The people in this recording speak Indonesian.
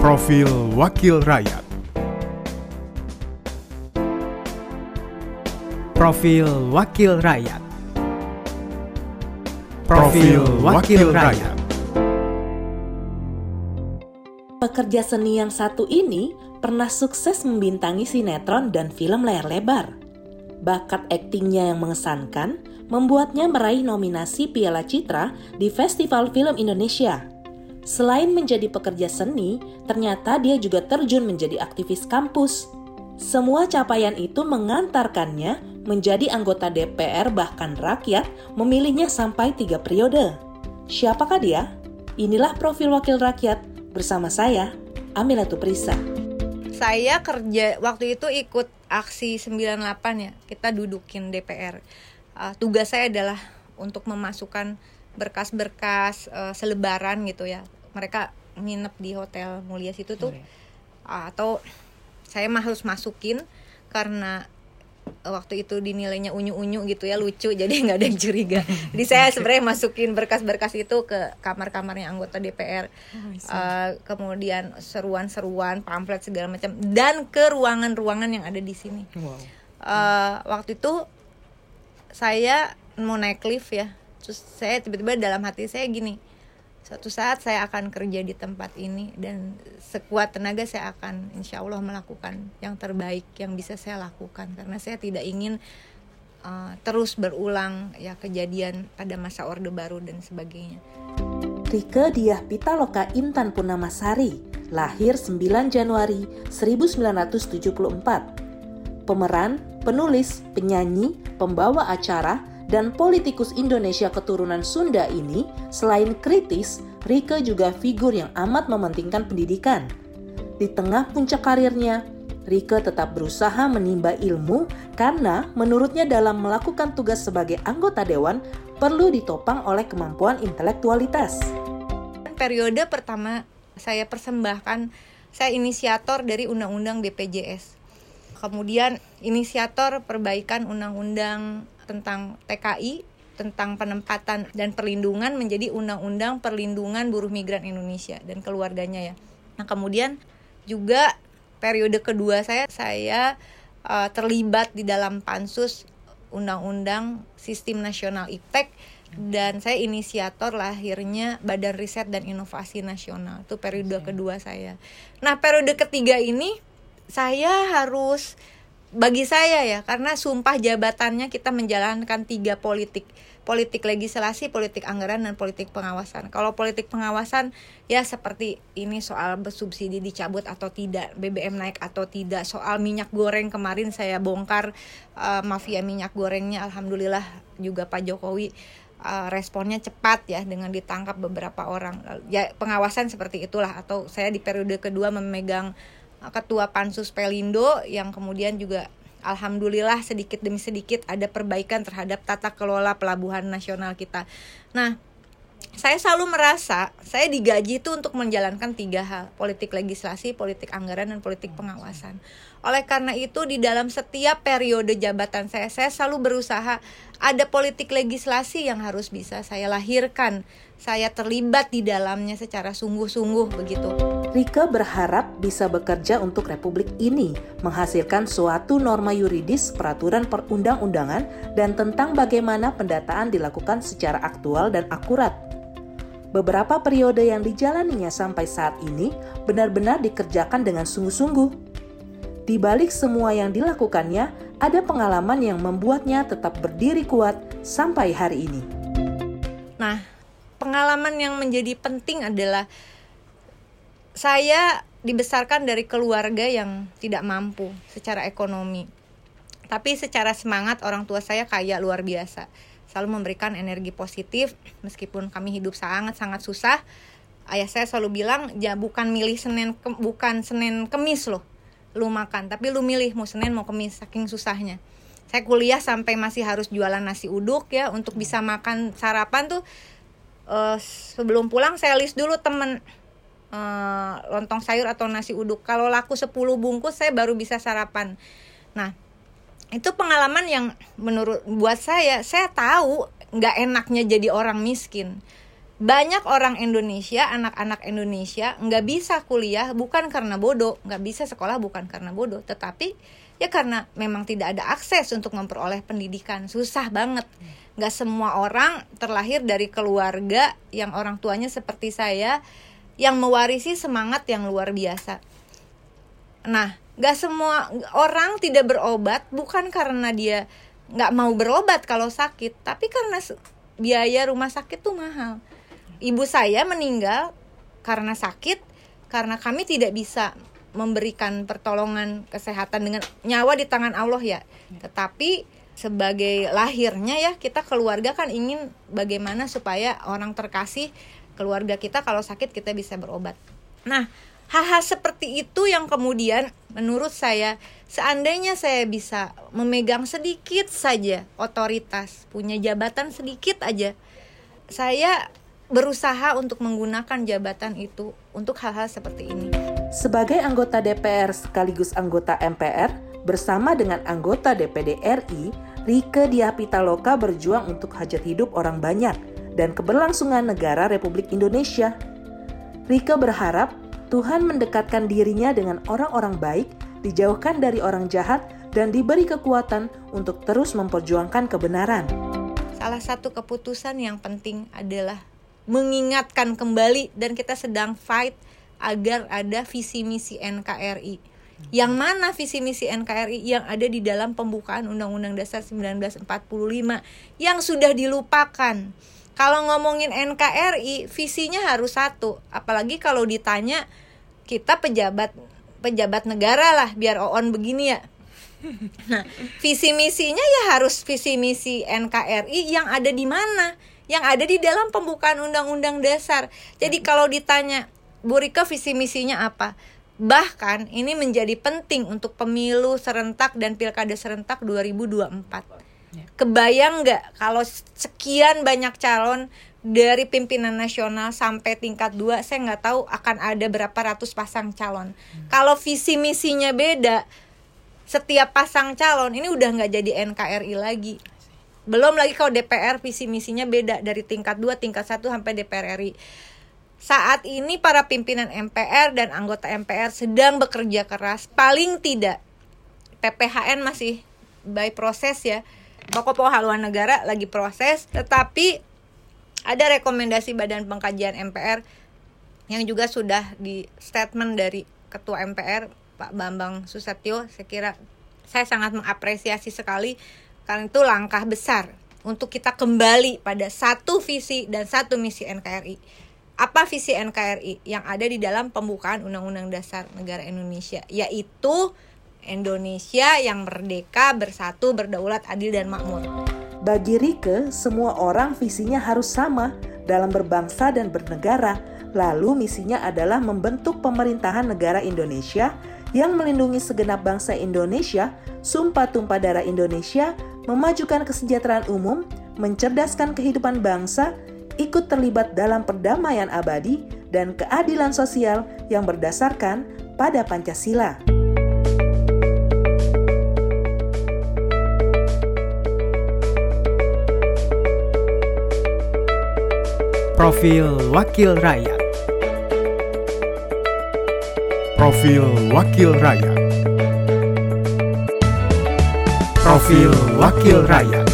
Profil Wakil Rakyat Profil Wakil Rakyat Profil Wakil Rakyat Pekerja seni yang satu ini pernah sukses membintangi sinetron dan film layar lebar. Bakat aktingnya yang mengesankan membuatnya meraih nominasi Piala Citra di Festival Film Indonesia. Selain menjadi pekerja seni, ternyata dia juga terjun menjadi aktivis kampus. Semua capaian itu mengantarkannya menjadi anggota DPR bahkan rakyat memilihnya sampai tiga periode. Siapakah dia? Inilah profil wakil rakyat bersama saya, Amila Tuprisa. Saya kerja waktu itu ikut aksi 98 ya. Kita dudukin DPR. Uh, tugas saya adalah untuk memasukkan berkas-berkas uh, selebaran gitu ya. Mereka nginep di hotel mulia situ tuh. Uh, atau saya mah harus masukin karena waktu itu dinilainya unyu-unyu gitu ya lucu jadi nggak ada yang curiga. Jadi saya sebenarnya masukin berkas-berkas itu ke kamar-kamarnya anggota DPR oh, uh, kemudian seruan-seruan pamflet segala macam dan ke ruangan-ruangan yang ada di sini. Wow. uh, waktu itu saya mau naik lift ya terus saya tiba-tiba dalam hati saya gini suatu saat saya akan kerja di tempat ini dan sekuat tenaga saya akan insya Allah melakukan yang terbaik yang bisa saya lakukan karena saya tidak ingin uh, terus berulang ya kejadian pada masa Orde Baru dan sebagainya. Rike Diah Pitaloka Intan Purnamasari, lahir 9 Januari 1974. Pemeran, penulis, penyanyi, pembawa acara, dan politikus Indonesia keturunan Sunda ini, selain kritis, Rike juga figur yang amat mementingkan pendidikan. Di tengah puncak karirnya, Rike tetap berusaha menimba ilmu karena menurutnya dalam melakukan tugas sebagai anggota dewan perlu ditopang oleh kemampuan intelektualitas. Periode pertama saya persembahkan, saya inisiator dari Undang-Undang BPJS. Kemudian inisiator perbaikan Undang-Undang tentang TKI tentang penempatan dan perlindungan menjadi Undang-Undang Perlindungan Buruh Migran Indonesia dan keluarganya ya. Nah kemudian juga periode kedua saya saya uh, terlibat di dalam pansus Undang-Undang Sistem Nasional IPTEK dan saya inisiator lahirnya Badan Riset dan Inovasi Nasional itu periode kedua saya. Nah periode ketiga ini saya harus bagi saya ya karena sumpah jabatannya kita menjalankan tiga politik politik legislasi, politik anggaran dan politik pengawasan. Kalau politik pengawasan ya seperti ini soal subsidi dicabut atau tidak, BBM naik atau tidak, soal minyak goreng kemarin saya bongkar uh, mafia minyak gorengnya alhamdulillah juga Pak Jokowi uh, responnya cepat ya dengan ditangkap beberapa orang. Ya pengawasan seperti itulah atau saya di periode kedua memegang ketua pansus Pelindo yang kemudian juga alhamdulillah sedikit demi sedikit ada perbaikan terhadap tata kelola pelabuhan nasional kita. Nah, saya selalu merasa saya digaji itu untuk menjalankan tiga hal politik legislasi, politik anggaran dan politik pengawasan. Oleh karena itu di dalam setiap periode jabatan saya saya selalu berusaha ada politik legislasi yang harus bisa saya lahirkan. Saya terlibat di dalamnya secara sungguh-sungguh begitu. Rika berharap bisa bekerja untuk Republik ini, menghasilkan suatu norma yuridis, peraturan perundang-undangan, dan tentang bagaimana pendataan dilakukan secara aktual dan akurat. Beberapa periode yang dijalaninya sampai saat ini benar-benar dikerjakan dengan sungguh-sungguh. Di balik semua yang dilakukannya, ada pengalaman yang membuatnya tetap berdiri kuat sampai hari ini. Nah, pengalaman yang menjadi penting adalah saya dibesarkan dari keluarga yang tidak mampu secara ekonomi. Tapi secara semangat orang tua saya kaya luar biasa. Selalu memberikan energi positif meskipun kami hidup sangat-sangat susah. Ayah saya selalu bilang, "Ya bukan milih Senin bukan Senin Kemis loh. Lu makan, tapi lu milih mau Senin mau Kemis saking susahnya." Saya kuliah sampai masih harus jualan nasi uduk ya untuk bisa makan sarapan tuh uh, sebelum pulang saya list dulu temen uh, lontong sayur atau nasi uduk. Kalau laku 10 bungkus saya baru bisa sarapan. Nah, itu pengalaman yang menurut buat saya, saya tahu nggak enaknya jadi orang miskin. banyak orang Indonesia, anak-anak Indonesia nggak bisa kuliah bukan karena bodoh, nggak bisa sekolah bukan karena bodoh, tetapi ya karena memang tidak ada akses untuk memperoleh pendidikan, susah banget. Nggak semua orang terlahir dari keluarga yang orang tuanya seperti saya, yang mewarisi semangat yang luar biasa. Nah, nggak semua orang tidak berobat bukan karena dia nggak mau berobat kalau sakit, tapi karena biaya rumah sakit tuh mahal ibu saya meninggal karena sakit karena kami tidak bisa memberikan pertolongan kesehatan dengan nyawa di tangan Allah ya. Tetapi sebagai lahirnya ya kita keluarga kan ingin bagaimana supaya orang terkasih keluarga kita kalau sakit kita bisa berobat. Nah, hal-hal seperti itu yang kemudian menurut saya seandainya saya bisa memegang sedikit saja otoritas, punya jabatan sedikit aja, saya berusaha untuk menggunakan jabatan itu untuk hal-hal seperti ini. Sebagai anggota DPR sekaligus anggota MPR, bersama dengan anggota DPD RI, Rike Diapitaloka berjuang untuk hajat hidup orang banyak dan keberlangsungan negara Republik Indonesia. Rike berharap Tuhan mendekatkan dirinya dengan orang-orang baik, dijauhkan dari orang jahat, dan diberi kekuatan untuk terus memperjuangkan kebenaran. Salah satu keputusan yang penting adalah mengingatkan kembali dan kita sedang fight agar ada visi misi NKRI. Yang mana visi misi NKRI yang ada di dalam pembukaan Undang-Undang Dasar 1945 yang sudah dilupakan. Kalau ngomongin NKRI, visinya harus satu. Apalagi kalau ditanya kita pejabat pejabat negara lah biar oon begini ya. Nah, visi misinya ya harus visi misi NKRI yang ada di mana? yang ada di dalam pembukaan undang-undang dasar. Jadi ya. kalau ditanya Bu Rika visi misinya apa? Bahkan ini menjadi penting untuk pemilu serentak dan pilkada serentak 2024. Ya. Kebayang nggak kalau sekian banyak calon dari pimpinan nasional sampai tingkat 2 saya nggak tahu akan ada berapa ratus pasang calon. Hmm. Kalau visi misinya beda, setiap pasang calon ini udah nggak jadi NKRI lagi belum lagi kalau DPR visi misinya beda dari tingkat 2, tingkat 1 sampai DPR RI. Saat ini para pimpinan MPR dan anggota MPR sedang bekerja keras. Paling tidak PPHN masih by proses ya. Pokok-pokok haluan negara lagi proses, tetapi ada rekomendasi Badan Pengkajian MPR yang juga sudah di statement dari Ketua MPR Pak Bambang Susatyo. Saya kira saya sangat mengapresiasi sekali karena itu langkah besar untuk kita kembali pada satu visi dan satu misi NKRI. Apa visi NKRI yang ada di dalam pembukaan Undang-Undang Dasar Negara Indonesia, yaitu Indonesia yang merdeka, bersatu, berdaulat, adil, dan makmur. Bagi Rike, semua orang visinya harus sama dalam berbangsa dan bernegara. Lalu misinya adalah membentuk pemerintahan negara Indonesia yang melindungi segenap bangsa Indonesia, sumpah tumpah darah Indonesia, memajukan kesejahteraan umum, mencerdaskan kehidupan bangsa, ikut terlibat dalam perdamaian abadi dan keadilan sosial yang berdasarkan pada Pancasila. Profil Wakil Rakyat. Profil Wakil Rakyat. Profil Wakil Rakyat